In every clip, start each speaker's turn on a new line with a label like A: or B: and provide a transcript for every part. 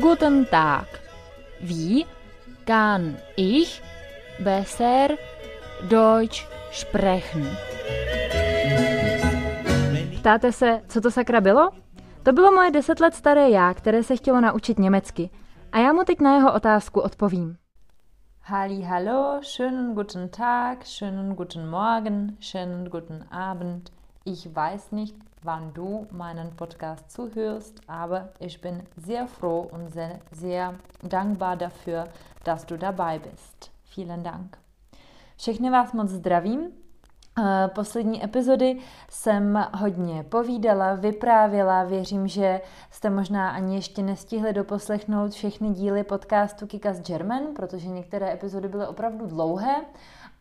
A: Guten Tag. Wie kann ich besser Deutsch sprechen? Ptáte se, co to sakra bylo? To bylo moje deset let staré já, které se chtělo naučit německy. A já mu teď na jeho otázku odpovím.
B: Halli, hallo, schönen guten Tag, schönen guten Morgen, schönen guten Abend. Ich weiß nicht, wann du meinen Podcast zuhörst, aber ich bin sehr froh und sehr, sehr dankbar dafür, dass du dabei bist. Vielen Dank. Všechny vás moc zdravím. Eh, poslední epizody jsem hodně povídala, vyprávěla. Věřím, že jste možná ani ještě nestihli doposlechnout všechny díly podcastu Kikas German, protože některé epizody byly opravdu dlouhé.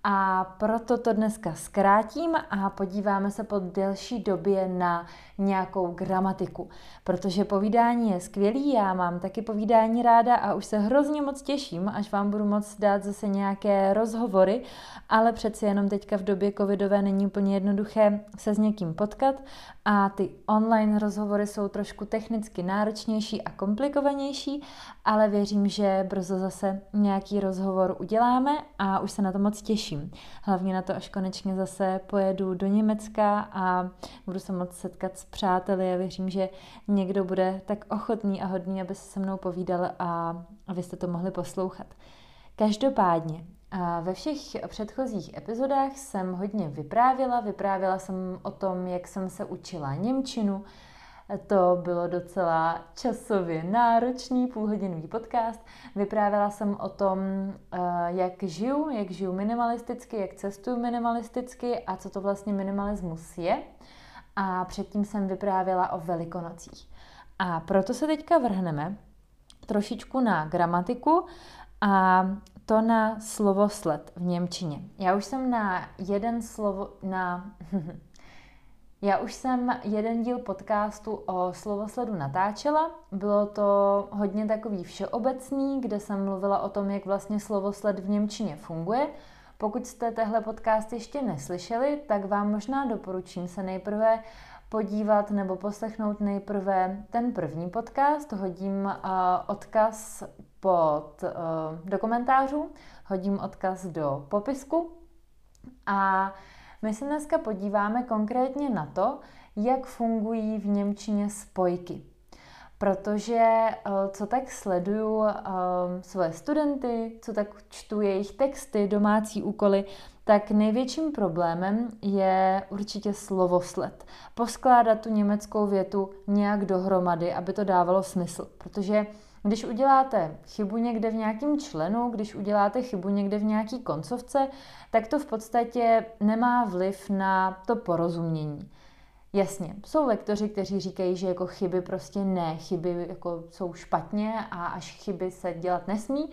B: A proto to dneska zkrátím a podíváme se po delší době na nějakou gramatiku. Protože povídání je skvělý, já mám taky povídání ráda a už se hrozně moc těším, až vám budu moc dát zase nějaké rozhovory, ale přeci jenom teďka v době covidové není úplně jednoduché se s někým potkat a ty online rozhovory jsou trošku technicky náročnější a komplikovanější, ale věřím, že brzo zase nějaký rozhovor uděláme a už se na to moc těším. Hlavně na to, až konečně zase pojedu do Německa a budu se moc setkat s přáteli a věřím, že někdo bude tak ochotný a hodný, aby se se mnou povídal a abyste to mohli poslouchat. Každopádně, ve všech předchozích epizodách jsem hodně vyprávěla. Vyprávěla jsem o tom, jak jsem se učila Němčinu. To bylo docela časově náročný půlhodinový podcast. Vyprávěla jsem o tom, jak žiju, jak žiju minimalisticky, jak cestuju minimalisticky a co to vlastně minimalismus je a předtím jsem vyprávěla o velikonocích. A proto se teďka vrhneme trošičku na gramatiku a to na slovosled v Němčině. Já už jsem na jeden slovo, na... Já už jsem jeden díl podcastu o slovosledu natáčela. Bylo to hodně takový všeobecný, kde jsem mluvila o tom, jak vlastně slovosled v Němčině funguje. Pokud jste tehle podcast ještě neslyšeli, tak vám možná doporučím se nejprve podívat nebo poslechnout nejprve ten první podcast. Hodím uh, odkaz pod, uh, do komentářů, hodím odkaz do popisku a my se dneska podíváme konkrétně na to, jak fungují v Němčině spojky protože eh, co tak sleduju eh, svoje studenty, co tak čtu jejich texty, domácí úkoly, tak největším problémem je určitě slovosled. Poskládat tu německou větu nějak dohromady, aby to dávalo smysl. Protože když uděláte chybu někde v nějakém členu, když uděláte chybu někde v nějaký koncovce, tak to v podstatě nemá vliv na to porozumění. Jasně, jsou lektoři, kteří říkají, že jako chyby prostě ne, chyby jako jsou špatně a až chyby se dělat nesmí.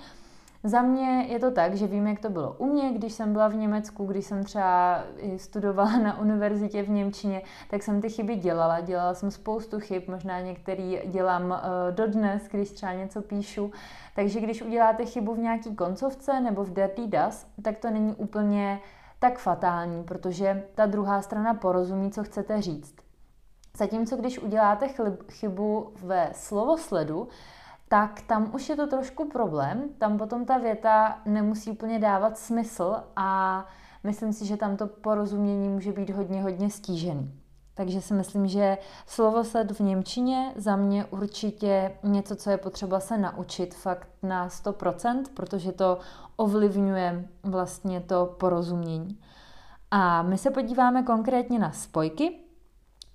B: Za mě je to tak, že vím, jak to bylo u mě, když jsem byla v Německu, když jsem třeba studovala na univerzitě v Němčině, tak jsem ty chyby dělala. Dělala jsem spoustu chyb, možná některý dělám uh, dodnes, když třeba něco píšu. Takže když uděláte chybu v nějaký koncovce nebo v Dirty Das, tak to není úplně tak fatální, protože ta druhá strana porozumí, co chcete říct. Zatímco když uděláte chybu ve slovosledu, tak tam už je to trošku problém, tam potom ta věta nemusí úplně dávat smysl a myslím si, že tam to porozumění může být hodně, hodně stížený. Takže si myslím, že slovosled v Němčině za mě určitě něco, co je potřeba se naučit fakt na 100%, protože to ovlivňuje vlastně to porozumění. A my se podíváme konkrétně na spojky,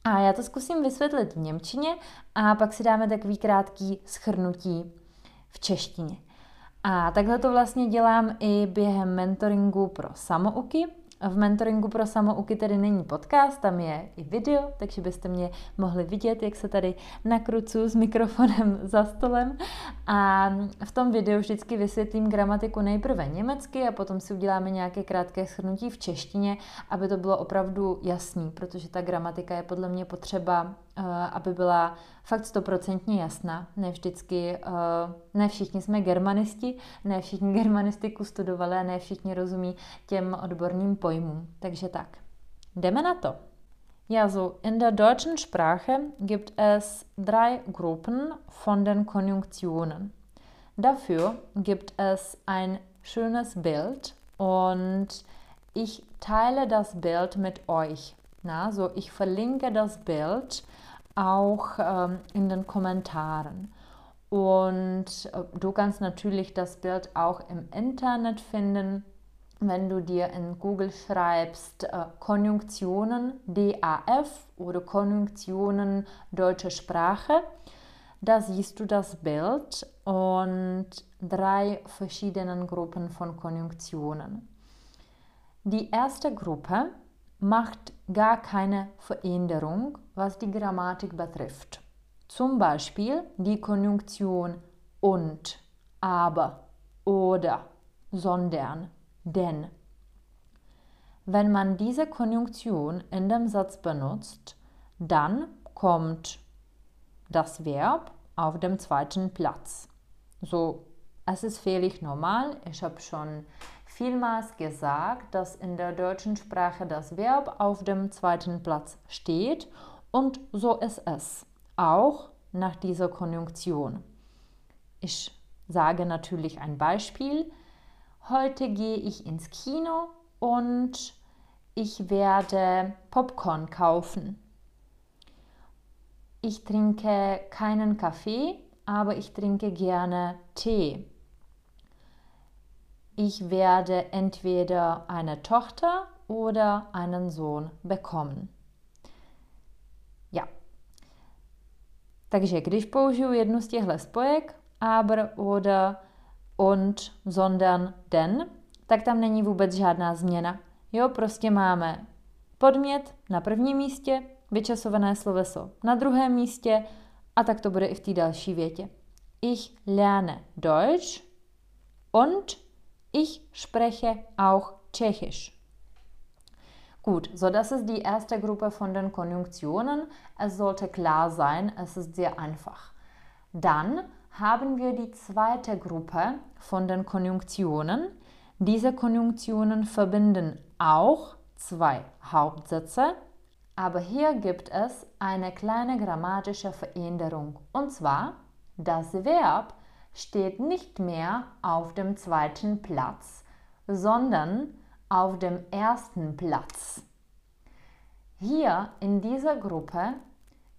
B: a já to zkusím vysvětlit v Němčině a pak si dáme takový krátký schrnutí v češtině. A takhle to vlastně dělám i během mentoringu pro samouky, v mentoringu pro samouky tedy není podcast, tam je i video, takže byste mě mohli vidět, jak se tady nakrucu s mikrofonem za stolem. A v tom videu vždycky vysvětlím gramatiku nejprve německy a potom si uděláme nějaké krátké shrnutí v češtině, aby to bylo opravdu jasný, protože ta gramatika je podle mě potřeba aby byla fakt stoprocentně jasná. Ne vždycky, uh, ne všichni jsme germanisti, ne všichni germanistiku studovali a ne všichni rozumí těm odborným pojmům. Takže tak, jdeme na to. Ja, so in der deutschen Sprache gibt es drei Gruppen von den Konjunktionen. Dafür gibt es ein schönes Bild und ich teile das Bild mit euch. Na, so ich verlinke das Bild auch ähm, in den Kommentaren. Und äh, du kannst natürlich das Bild auch im Internet finden, wenn du dir in Google schreibst äh, Konjunktionen DAF oder Konjunktionen deutsche Sprache. Da siehst du das Bild und drei verschiedenen Gruppen von Konjunktionen. Die erste Gruppe macht gar keine Veränderung, was die Grammatik betrifft. Zum Beispiel die Konjunktion und, aber, oder, sondern, denn. Wenn man diese Konjunktion in dem Satz benutzt, dann kommt das Verb auf dem zweiten Platz. So, es ist völlig normal. Ich habe schon vielmals gesagt, dass in der deutschen Sprache das Verb auf dem zweiten Platz steht und so ist es, auch nach dieser Konjunktion. Ich sage natürlich ein Beispiel. Heute gehe ich ins Kino und ich werde Popcorn kaufen. Ich trinke keinen Kaffee, aber ich trinke gerne Tee. Ich werde entweder eine Tochter oder einen Sohn bekommen. Ja. Takže když použiju jednu z těchto spojek, aber oder und, sondern, den, tak tam není vůbec žádná změna. Jo, prostě máme podmět na prvním místě, vyčasované sloveso na druhém místě a tak to bude i v té další větě. Ich lerne Deutsch und ich spreche auch Tschechisch. Gut, so das ist die erste Gruppe von den Konjunktionen. Es sollte klar sein, es ist sehr einfach. Dann haben wir die zweite Gruppe von den Konjunktionen. Diese Konjunktionen verbinden auch zwei Hauptsätze, aber hier gibt es eine kleine grammatische Veränderung. Und zwar, das Verb steht nicht mehr auf dem zweiten Platz, sondern auf dem ersten Platz. Hier in dieser Gruppe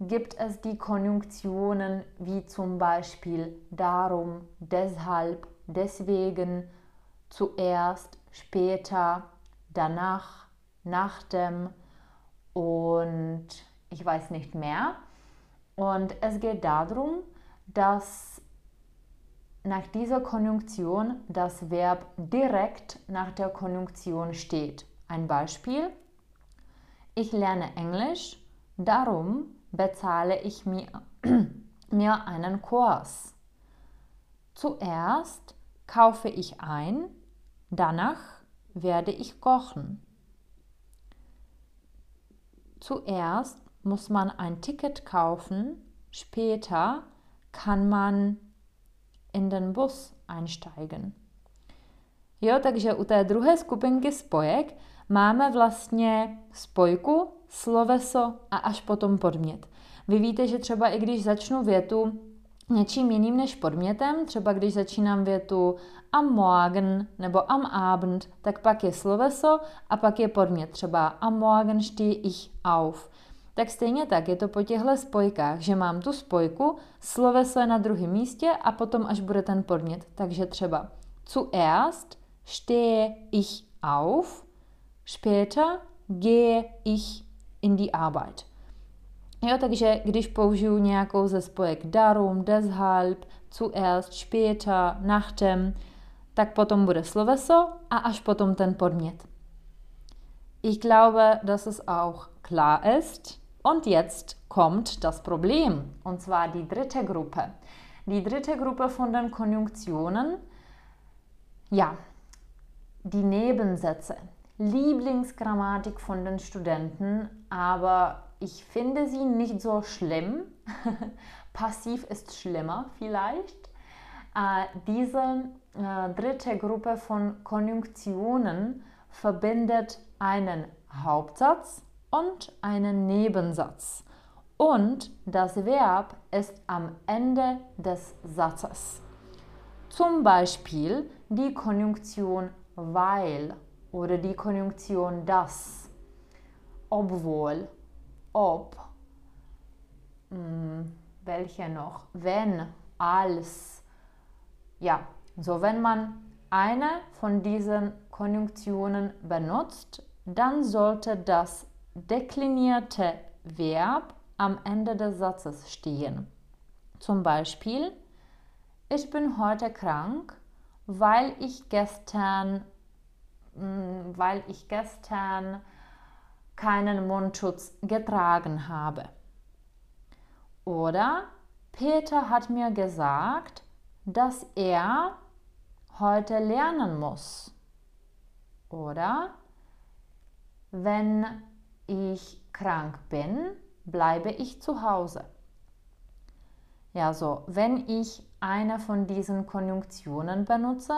B: gibt es die Konjunktionen wie zum Beispiel darum, deshalb, deswegen, zuerst, später, danach, nach dem und ich weiß nicht mehr. Und es geht darum, dass nach dieser Konjunktion das Verb direkt nach der Konjunktion steht. Ein Beispiel. Ich lerne Englisch, darum bezahle ich mir, mir einen Kurs. Zuerst kaufe ich ein, danach werde ich kochen. Zuerst muss man ein Ticket kaufen, später kann man in den Bus einsteigen. Jo, takže u té druhé skupinky spojek máme vlastně spojku, sloveso a až potom podmět. Vy víte, že třeba i když začnu větu něčím jiným než podmětem, třeba když začínám větu am Morgen nebo am Abend, tak pak je sloveso a pak je podmět, třeba am Morgen stehe ich auf. Tak stejně tak je to po těchto spojkách, že mám tu spojku, sloveso je na druhém místě a potom až bude ten podmět. Takže třeba zuerst stehe ich auf, später gehe ich in die Arbeit. Jo, takže když použiju nějakou ze spojek darum, deshalb, zuerst, später, nachtem, tak potom bude sloveso a až potom ten podmět. Ich glaube, dass es auch klar ist. Und jetzt kommt das Problem, und zwar die dritte Gruppe. Die dritte Gruppe von den Konjunktionen, ja, die Nebensätze. Lieblingsgrammatik von den Studenten, aber ich finde sie nicht so schlimm. Passiv ist schlimmer vielleicht. Äh, diese äh, dritte Gruppe von Konjunktionen verbindet einen Hauptsatz und einen Nebensatz. Und das Verb ist am Ende des Satzes. Zum Beispiel die Konjunktion weil oder die Konjunktion das, obwohl, ob, mh, hm, welche noch, wenn, als. Ja, so wenn man eine von diesen Konjunktionen benutzt, dann sollte das deklinierte Verb am Ende des Satzes stehen. Zum Beispiel, ich bin heute krank, weil ich gestern, mm, weil ich gestern keinen Mundschutz getragen habe. Oder Peter hat mir gesagt, dass er heute lernen muss. Oder wenn ich krank bin, bleibe ich zu Hause. Ja, so, wenn ich eine von diesen Konjunktionen benutze,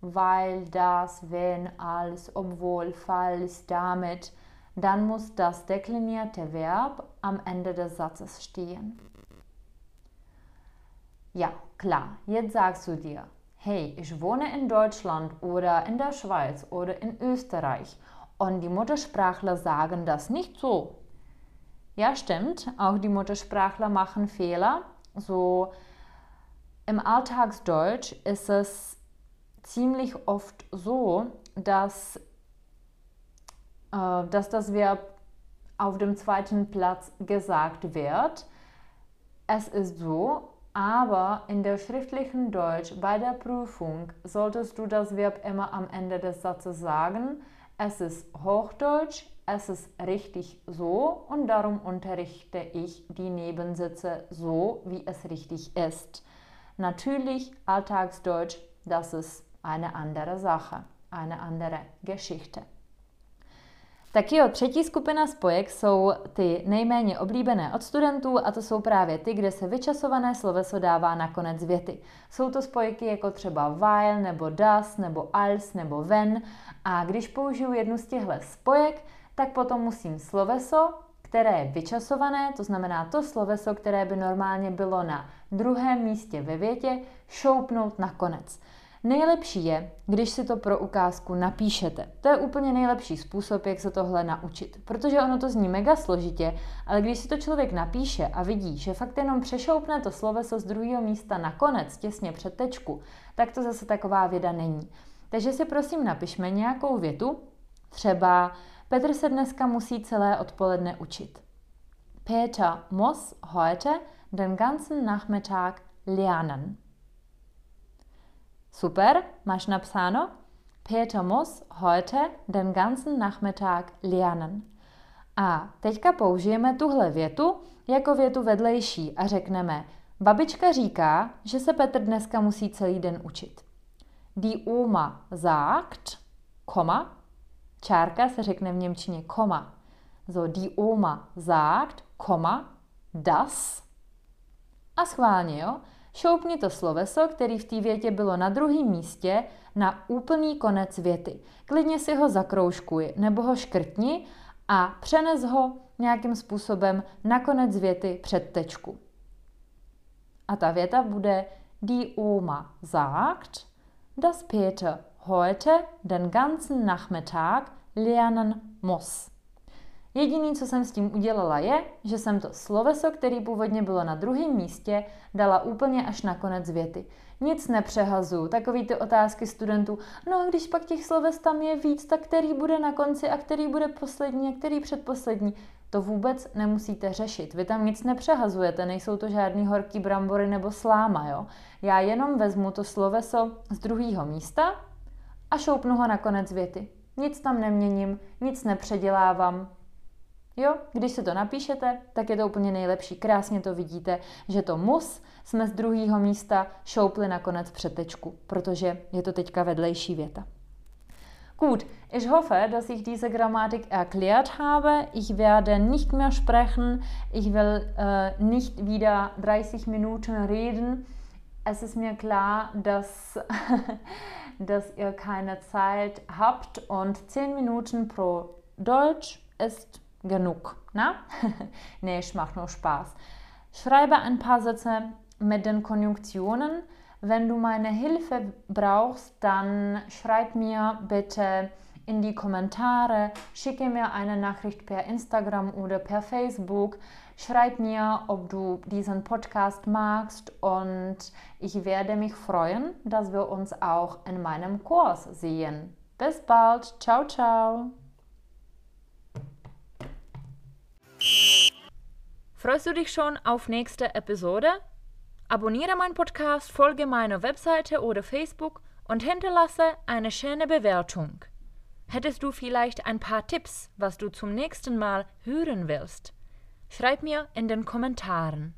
B: weil das, wenn, als, obwohl, falls, damit, dann muss das deklinierte Verb am Ende des Satzes stehen. Ja, klar, jetzt sagst du dir, hey, ich wohne in Deutschland oder in der Schweiz oder in Österreich und die Muttersprachler sagen das nicht so. Ja, stimmt, auch die Muttersprachler machen Fehler. So im Alltagsdeutsch ist es ziemlich oft so, dass, äh, dass das Verb auf dem zweiten Platz gesagt wird. Es ist so, aber in der schriftlichen Deutsch bei der Prüfung solltest du das Verb immer am Ende des Satzes sagen. Es ist Hochdeutsch, es ist richtig so und darum unterrichte ich die Nebensätze so, wie es richtig ist. Natürlich Alltagsdeutsch, das ist eine andere Sache, eine andere Geschichte. Tak jo, třetí skupina spojek jsou ty nejméně oblíbené od studentů a to jsou právě ty, kde se vyčasované sloveso dává na konec věty. Jsou to spojky jako třeba while, nebo das, nebo als, nebo when a když použiju jednu z těchto spojek, tak potom musím sloveso, které je vyčasované, to znamená to sloveso, které by normálně bylo na druhém místě ve větě, šoupnout na konec. Nejlepší je, když si to pro ukázku napíšete. To je úplně nejlepší způsob, jak se tohle naučit. Protože ono to zní mega složitě, ale když si to člověk napíše a vidí, že fakt jenom přešoupne to sloveso z druhého místa na konec, těsně před tečku, tak to zase taková věda není. Takže si prosím napišme nějakou větu, třeba Petr se dneska musí celé odpoledne učit. Peter muss heute den ganzen Nachmittag lernen. Super, máš napsáno? Peter muss heute den ganzen Nachmittag lernen. A teďka použijeme tuhle větu jako větu vedlejší a řekneme, babička říká, že se Petr dneska musí celý den učit. Die Oma sagt, koma, čárka se řekne v Němčině koma. So, die Oma sagt, koma, das. A schválně, jo? Šoupni to sloveso, který v té větě bylo na druhém místě, na úplný konec věty. Klidně si ho zakroužkuj nebo ho škrtni a přenes ho nějakým způsobem na konec věty před tečku. A ta věta bude Die Oma sagt, dass Peter heute den ganzen Nachmittag lernen muss. Jediný, co jsem s tím udělala, je, že jsem to sloveso, který původně bylo na druhém místě, dala úplně až na konec věty. Nic nepřehazu, takový ty otázky studentů, no a když pak těch sloves tam je víc, tak který bude na konci a který bude poslední a který předposlední. To vůbec nemusíte řešit. Vy tam nic nepřehazujete, nejsou to žádný horký brambory nebo sláma, jo. Já jenom vezmu to sloveso z druhého místa a šoupnu ho na konec věty. Nic tam neměním, nic nepředělávám, Jo, když si to napíšete, tak je to úplně nejlepší. Krásně to vidíte, že to mus jsme z druhého místa šoupli nakonec před tečku, protože je to teďka vedlejší věta. Gut, ich hoffe, dass ich diese Grammatik erklärt habe. Ich werde nicht mehr sprechen. Ich will äh, nicht wieder 30 Minuten reden. Es ist mir klar, dass, dass ihr keine Zeit habt und 10 Minuten pro Deutsch ist genug. Na? nee, ich mache nur Spaß. Schreibe ein paar Sätze mit den Konjunktionen. Wenn du meine Hilfe brauchst, dann schreib mir bitte in die Kommentare, schicke mir eine Nachricht per Instagram oder per Facebook. Schreib mir, ob du diesen Podcast magst und ich werde mich freuen, dass wir uns auch in meinem Kurs sehen. Bis bald. Ciao, ciao.
A: Freust du dich schon auf nächste Episode? Abonniere meinen Podcast, folge meiner Webseite oder Facebook und hinterlasse eine schöne Bewertung. Hättest du vielleicht ein paar Tipps, was du zum nächsten Mal hören willst? Schreib mir in den Kommentaren.